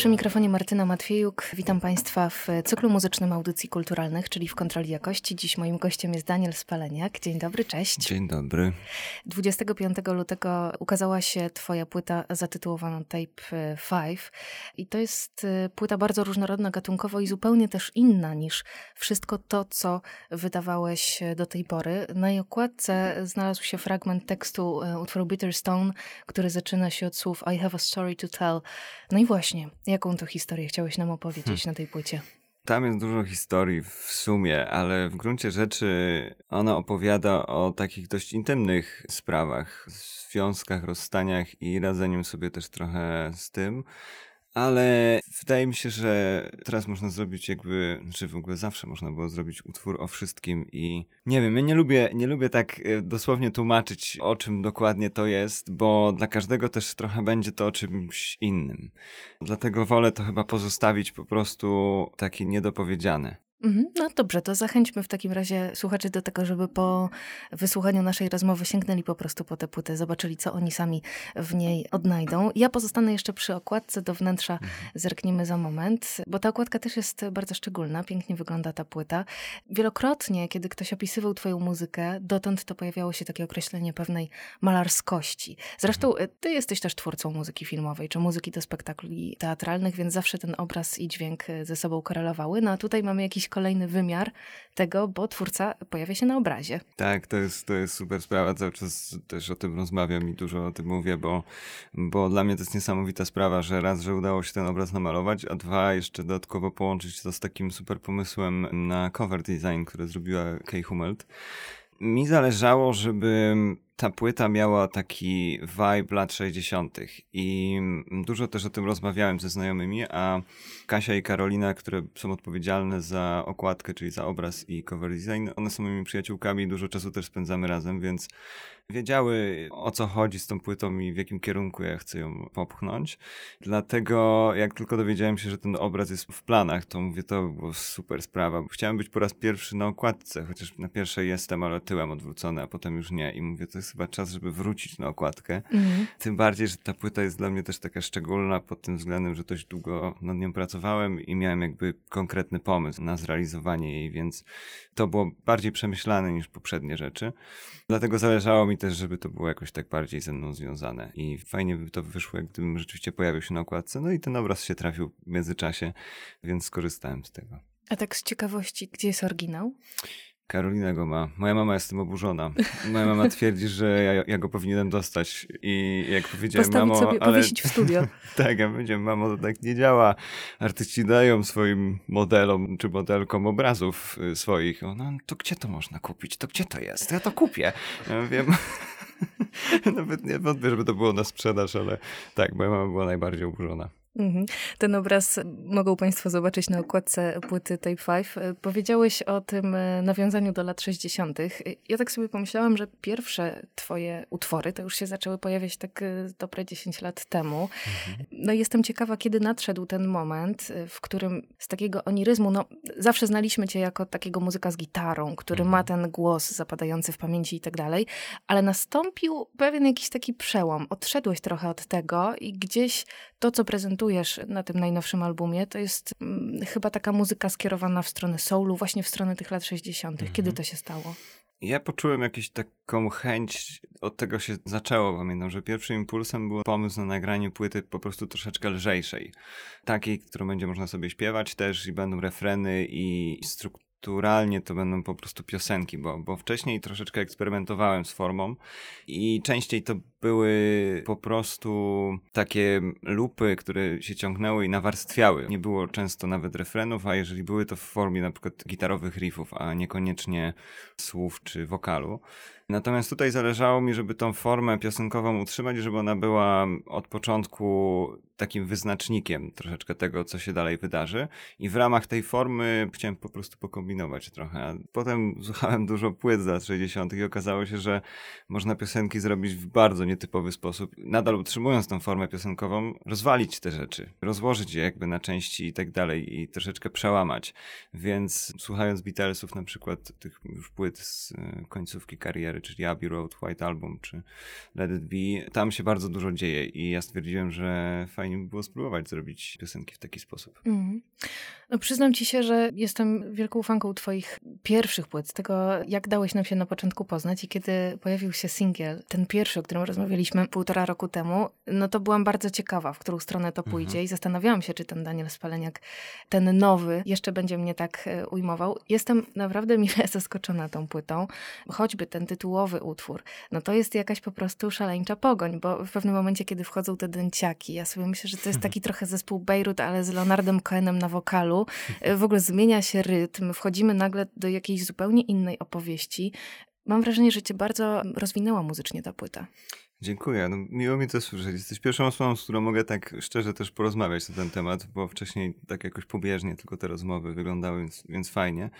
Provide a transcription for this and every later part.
Przy mikrofonie Martyna Matwiejuk. Witam Państwa w cyklu muzycznym audycji kulturalnych, czyli w kontroli jakości. Dziś moim gościem jest Daniel Spaleniak. Dzień dobry, cześć. Dzień dobry. 25 lutego ukazała się Twoja płyta zatytułowana Tape 5. I to jest y, płyta bardzo różnorodna gatunkowo i zupełnie też inna niż wszystko to, co wydawałeś do tej pory. Na jej okładce znalazł się fragment tekstu utworu Bitter Stone, który zaczyna się od słów I have a story to tell. No i właśnie, jaką to historię chciałeś nam opowiedzieć na tej płycie? Tam jest dużo historii w sumie, ale w gruncie rzeczy ona opowiada o takich dość intymnych sprawach, związkach, rozstaniach i radzeniu sobie też trochę z tym. Ale wydaje mi się, że teraz można zrobić jakby, czy w ogóle zawsze można było zrobić utwór o wszystkim i nie wiem, ja nie lubię, nie lubię tak e, dosłownie tłumaczyć o czym dokładnie to jest, bo dla każdego też trochę będzie to o czymś innym. Dlatego wolę to chyba pozostawić po prostu takie niedopowiedziane. Mhm, No dobrze, to zachęćmy w takim razie słuchaczy do tego, żeby po wysłuchaniu naszej rozmowy sięgnęli po prostu po tę płytę, zobaczyli, co oni sami w niej odnajdą. Ja pozostanę jeszcze przy okładce, do wnętrza zerkniemy za moment, bo ta okładka też jest bardzo szczególna, pięknie wygląda ta płyta. Wielokrotnie, kiedy ktoś opisywał twoją muzykę, dotąd to pojawiało się takie określenie pewnej malarskości. Zresztą y, ty jesteś też twórcą muzyki filmowej, czy muzyki do spektakli teatralnych, więc zawsze ten obraz i dźwięk y, ze sobą korelowały. No a tutaj mamy jakiś kolejny wymiar tego, bo twórca pojawia się na obrazie. Tak, to jest, to jest super sprawa. Cały czas też o tym rozmawiam i dużo o tym mówię, bo, bo dla mnie to jest niesamowita sprawa, że raz, że udało się ten obraz namalować, a dwa, jeszcze dodatkowo połączyć to z takim super pomysłem na cover design, który zrobiła Kay Hummelt. Mi zależało, żeby ta płyta miała taki vibe lat 60. i dużo też o tym rozmawiałem ze znajomymi, a Kasia i Karolina, które są odpowiedzialne za okładkę, czyli za obraz i cover design, one są moimi przyjaciółkami dużo czasu też spędzamy razem, więc wiedziały o co chodzi z tą płytą i w jakim kierunku ja chcę ją popchnąć. Dlatego jak tylko dowiedziałem się, że ten obraz jest w planach, to mówię, to była super sprawa. Chciałem być po raz pierwszy na okładce, chociaż na pierwszej jestem, ale tyłem odwrócony, a potem już nie. I mówię, to jest chyba czas, żeby wrócić na okładkę. Tym bardziej, że ta płyta jest dla mnie też taka szczególna pod tym względem, że dość długo nad nią pracowałem i miałem jakby konkretny pomysł na zrealizowanie jej, więc to było bardziej przemyślane niż poprzednie rzeczy. Dlatego zależało mi też, żeby to było jakoś tak bardziej ze mną związane. I fajnie by to wyszło, gdybym rzeczywiście pojawił się na okładce. No i ten obraz się trafił w międzyczasie, więc skorzystałem z tego. A tak z ciekawości, gdzie jest oryginał? Karolina go ma. Moja mama jest tym oburzona. Moja mama twierdzi, że ja, ja go powinienem dostać. I jak powiedziałem, Postawić mamo, sobie, ale... powiesić w studio. tak, ja powiedziałem, mamo, to tak nie działa. Artyści dają swoim modelom czy modelkom obrazów y, swoich. Ona, to gdzie to można kupić? To gdzie to jest? Ja to kupię. Ja wiem. Nawet nie wątpię, żeby to było na sprzedaż, ale tak, moja mama była najbardziej oburzona. Mhm. Ten obraz mogą Państwo zobaczyć na okładce płyty Tape 5. Powiedziałeś o tym e, nawiązaniu do lat 60. Ja tak sobie pomyślałam, że pierwsze Twoje utwory to już się zaczęły pojawiać tak e, dobre 10 lat temu. No i jestem ciekawa, kiedy nadszedł ten moment, e, w którym z takiego oniryzmu, no zawsze znaliśmy Cię jako takiego muzyka z gitarą, który ma ten głos zapadający w pamięci i tak dalej, ale nastąpił pewien jakiś taki przełom. Odszedłeś trochę od tego i gdzieś to, co prezentujesz na tym najnowszym albumie, to jest mm, chyba taka muzyka skierowana w stronę soulu, właśnie w stronę tych lat 60. Kiedy to się stało? Ja poczułem jakąś taką chęć, od tego się zaczęło, pamiętam, że pierwszym impulsem był pomysł na nagranie płyty po prostu troszeczkę lżejszej. Takiej, którą będzie można sobie śpiewać też i będą refreny i strukturalnie to będą po prostu piosenki, bo, bo wcześniej troszeczkę eksperymentowałem z formą i częściej to były po prostu takie lupy, które się ciągnęły i nawarstwiały. Nie było często nawet refrenów, a jeżeli były, to w formie na przykład gitarowych riffów, a niekoniecznie słów czy wokalu. Natomiast tutaj zależało mi, żeby tą formę piosenkową utrzymać, żeby ona była od początku takim wyznacznikiem troszeczkę tego, co się dalej wydarzy. I w ramach tej formy chciałem po prostu pokombinować trochę. Potem słuchałem dużo płyt z lat 60. i okazało się, że można piosenki zrobić w bardzo nietypowy sposób. Nadal utrzymując tą formę piosenkową, rozwalić te rzeczy, rozłożyć je jakby na części i tak dalej i troszeczkę przełamać. Więc słuchając Beatlesów na przykład, tych już płyt z y, końcówki kariery, czyli Abbey Road, White Album czy Let It Be, tam się bardzo dużo dzieje i ja stwierdziłem, że fajnie by było spróbować zrobić piosenki w taki sposób. Mhm. No, przyznam ci się, że jestem wielką fanką twoich pierwszych płyt, z tego jak dałeś nam się na początku poznać i kiedy pojawił się singiel, ten pierwszy, o którym rozmawialiśmy półtora roku temu, no to byłam bardzo ciekawa, w którą stronę to pójdzie i zastanawiałam się, czy ten Daniel Spaleniak, ten nowy, jeszcze będzie mnie tak e, ujmował. Jestem naprawdę mile zaskoczona tą płytą, choćby ten tytułowy utwór, no to jest jakaś po prostu szaleńcza pogoń, bo w pewnym momencie, kiedy wchodzą te dęciaki, ja sobie myślę, że to jest taki trochę zespół Beirut, ale z Leonardem Cohenem na wokalu. E, W ogóle zmienia się rytm, wchodzimy nagle do jakiejś zupełnie innej opowieści. Mam wrażenie, że cię bardzo rozwinęła muzycznie ta płyta. Dziękuję. No, miło mi to słyszeć. Jesteś pierwszą osobą, z którą mogę tak szczerze też porozmawiać na ten temat, bo wcześniej tak jakoś pobieżnie tylko te rozmowy wyglądały, więc, więc fajnie.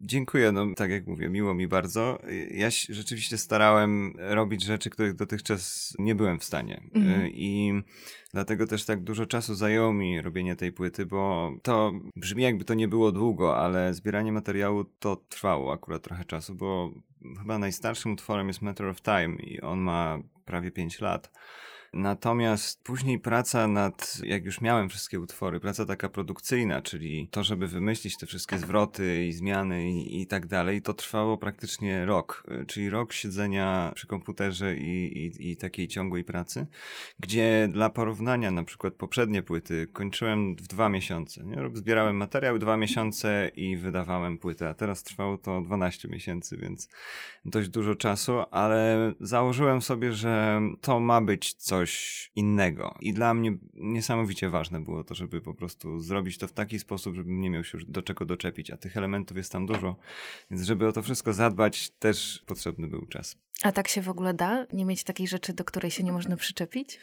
Dziękuję, no tak jak mówię, miło mi bardzo. Ja się rzeczywiście starałem robić rzeczy, których dotychczas nie byłem w stanie. Mhm. Y, I dlatego też tak dużo czasu zajęło mi robienie tej płyty, bo to brzmi jakby to nie było długo, ale zbieranie materiału to trwało akurat trochę czasu, bo chyba najstarszym utworem jest Matter of Time i on ma prawie 5 lat. Natomiast później praca nad, jak już miałem wszystkie utwory, praca taka produkcyjna, czyli to, żeby wymyślić te wszystkie zwroty i zmiany i, i tak dalej, to trwało praktycznie rok. Czyli rok siedzenia przy komputerze i, i, i takiej ciągłej pracy, gdzie dla porównania na przykład poprzednie płyty kończyłem w dwa miesiące. Nie? Zbierałem materiał dwa miesiące i wydawałem płytę, a teraz trwało to 12 miesięcy, więc dość dużo czasu, ale założyłem sobie, że to ma być coś innego. I dla mnie niesamowicie ważne było to, żeby po prostu zrobić to w taki sposób, żebym nie miał się już do czego doczepić, a tych elementów jest tam dużo, więc żeby o to wszystko zadbać, też potrzebny był czas. A tak się w ogóle da? Nie mieć takiej rzeczy, do której się nie można przyczepić?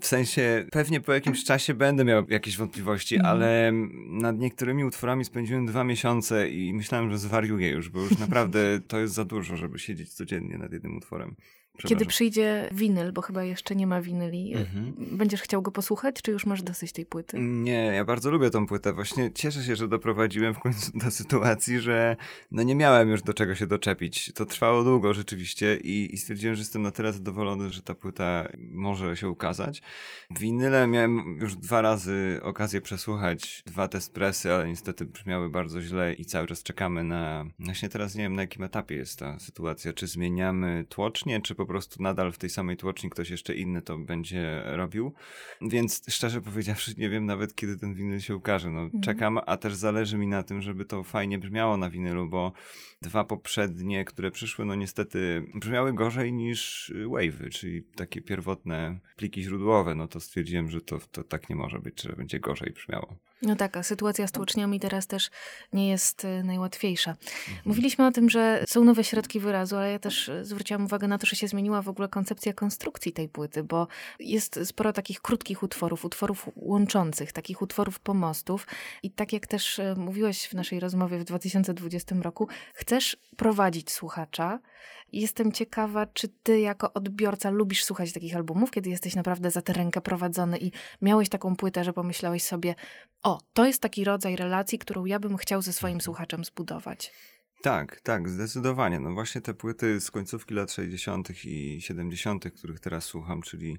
W sensie, pewnie po jakimś czasie będę miał jakieś wątpliwości, Mhm. ale nad niektórymi utworami spędziłem dwa miesiące i myślałem, że zwariuję już, bo już naprawdę to jest za dużo, żeby siedzieć codziennie nad jednym utworem. Kiedy przyjdzie winyl, bo chyba jeszcze nie ma winyli, Mhm. będziesz chciał go posłuchać, czy już masz dosyć tej płyty? Nie, ja bardzo lubię tą płytę. Właśnie cieszę się, że doprowadziłem w końcu do sytuacji, że no nie miałem już do czego się doczepić. To trwało długo rzeczywiście i, i stwierdziłem, że jestem na tyle zadowolony, że ta płyta może się ukazać. Winyle miałem już dwa razy okazję przesłuchać, dwa test presy, ale niestety brzmiały bardzo źle i cały czas czekamy na... Właśnie teraz nie wiem na jakim etapie jest ta sytuacja. Czy zmieniamy tłocznie, czy po prostu nadal w tej samej tłoczni ktoś jeszcze inny to będzie robił. Więc szczerze powiedziawszy, nie wiem nawet kiedy ten winyl się ukaże. No, Czekam, a też zależy mi na tym, żeby to fajnie brzmiało na winylu, bo dwa poprzednie, które przyszły, no niestety brzmiały gorzej niż wave'y, czyli takie pierwotne pliki źródłowe. No to stwierdziłem, że to, to tak nie może być, że będzie gorzej brzmiało. No tak, a sytuacja z tłoczniami teraz też nie jest y, najłatwiejsza. Mówiliśmy o tym, że są nowe środki wyrazu, ale ja też y, zwróciłam uwagę na to, że się zmieniła w ogóle koncepcja konstrukcji tej płyty, bo jest sporo takich krótkich utworów, utworów łączących, takich utworów pomostów i tak jak też y, mówiłeś w naszej rozmowie w 2020 roku, chcesz prowadzić słuchacza. Jestem ciekawa, czy ty jako odbiorca lubisz słuchać takich albumów, kiedy jesteś naprawdę za tę rękę prowadzony i miałeś taką płytę, że pomyślałeś sobie, o, to jest taki rodzaj relacji, którą ja bym chciał ze swoim słuchaczem zbudować. Tak, tak, zdecydowanie. No właśnie te płyty z końcówki lat 60. i 70., których teraz słucham, czyli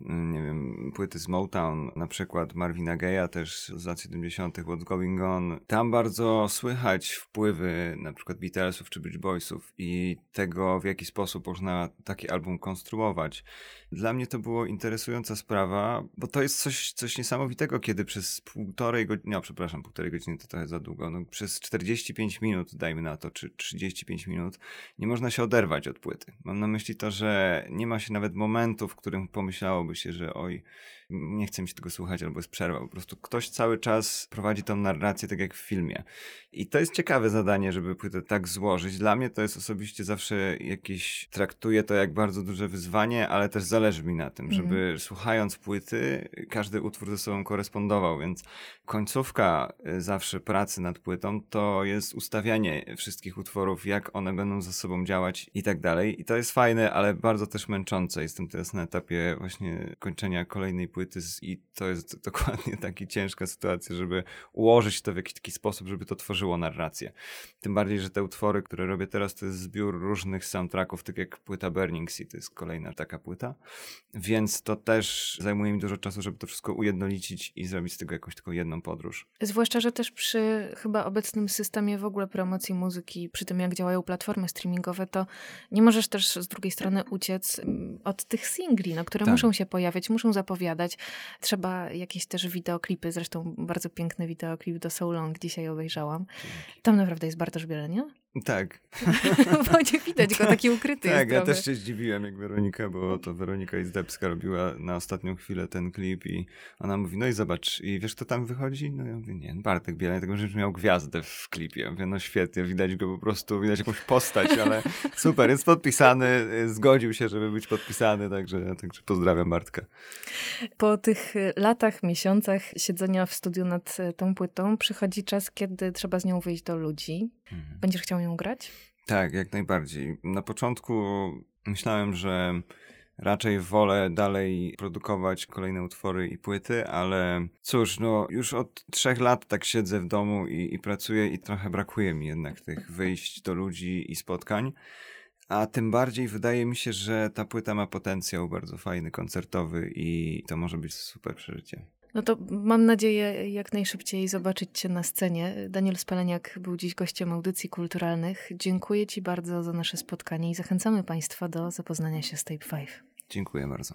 mm, nie wiem, płyty z Motown, na przykład Marvina Gaye'a też z lat 70., What's Going On. Tam bardzo słychać wpływy na przykład Beatlesów czy Beach Boysów i tego, w jaki sposób można taki album konstruować. Dla mnie to było interesująca sprawa, bo to jest coś, coś niesamowitego, kiedy przez półtorej godziny, no przepraszam, półtorej godziny to trochę za długo, no przez 45 minut, dajmy na to, czy 35 minut, nie można się oderwać od płyty. Mam na myśli to, że nie ma się nawet momentu, w którym pomyślałoby się, że oj, nie chcę mi się tego słuchać, albo jest przerwa. Po prostu ktoś cały czas prowadzi tą narrację tak jak w filmie. I to jest ciekawe zadanie, żeby płytę tak złożyć. Dla mnie to jest osobiście zawsze jakieś, traktuję to jak bardzo duże wyzwanie, ale też zależy mi na tym, Mhm. żeby słuchając płyty, każdy utwór ze sobą korespondował, więc końcówka y, zawsze pracy nad płytą to jest ustawianie wszystkich utworów, jak one będą ze sobą działać i tak dalej. I to jest fajne, ale bardzo też męczące. Jestem teraz na etapie właśnie kończenia kolejnej płyty z- i to jest dokładnie taka ciężka sytuacja, żeby ułożyć to w jakiś taki sposób, żeby to tworzyło narrację. Tym bardziej, że te utwory, które robię teraz, to jest zbiór różnych soundtracków, tak jak płyta Burning Sea, to jest kolejna taka płyta. Więc to też zajmuje mi dużo czasu, żeby to wszystko ujednolicić i zrobić z tego jakąś taką jedną podróż. Zwłaszcza, że też przy chyba obecnym systemie w ogóle promocji muzyki, przy tym jak działają platformy streamingowe, to nie możesz też z drugiej strony uciec mm, od tych singli, no, które Tak. muszą się pojawiać, muszą zapowiadać. Trzeba jakieś też wideoklipy, zresztą bardzo piękny wideoklip do So Long dzisiaj obejrzałam. Tam naprawdę jest Bartosz Bielenia, Tak, bo nie widać go, taki ukryty tak, jest ja trochę. też się zdziwiłem jak Weronika, bo to Weronika Izdebska robiła na ostatnią chwilę ten klip i ona mówi, no i zobacz, i wiesz kto tam wychodzi? No ja mówię, nie, Bartek Bieleń, tylko że już miał gwiazdę w klipie. Ja mówię, no świetnie, widać go po prostu, widać jakąś postać, ale super, jest podpisany, zgodził się, żeby być podpisany, także, także pozdrawiam Bartka. Po tych latach, miesiącach siedzenia w studiu nad tą płytą przychodzi czas, kiedy trzeba z nią wyjść do ludzi. Będziesz chciał ją grać? Tak, jak najbardziej. Na początku myślałem, że raczej wolę dalej produkować kolejne utwory i płyty, ale cóż, no już od trzech lat tak siedzę w domu i, i pracuję i trochę brakuje mi jednak tych wyjść do ludzi i spotkań. A tym bardziej wydaje mi się, że ta płyta ma potencjał bardzo fajny, koncertowy i to może być super przeżycie. No to mam nadzieję jak najszybciej zobaczyć Cię na scenie. Daniel Spaleniak był dziś gościem audycji kulturalnych. Dziękuję Ci bardzo za nasze spotkanie i zachęcamy Państwa do zapoznania się z Tape 5. Dziękuję bardzo.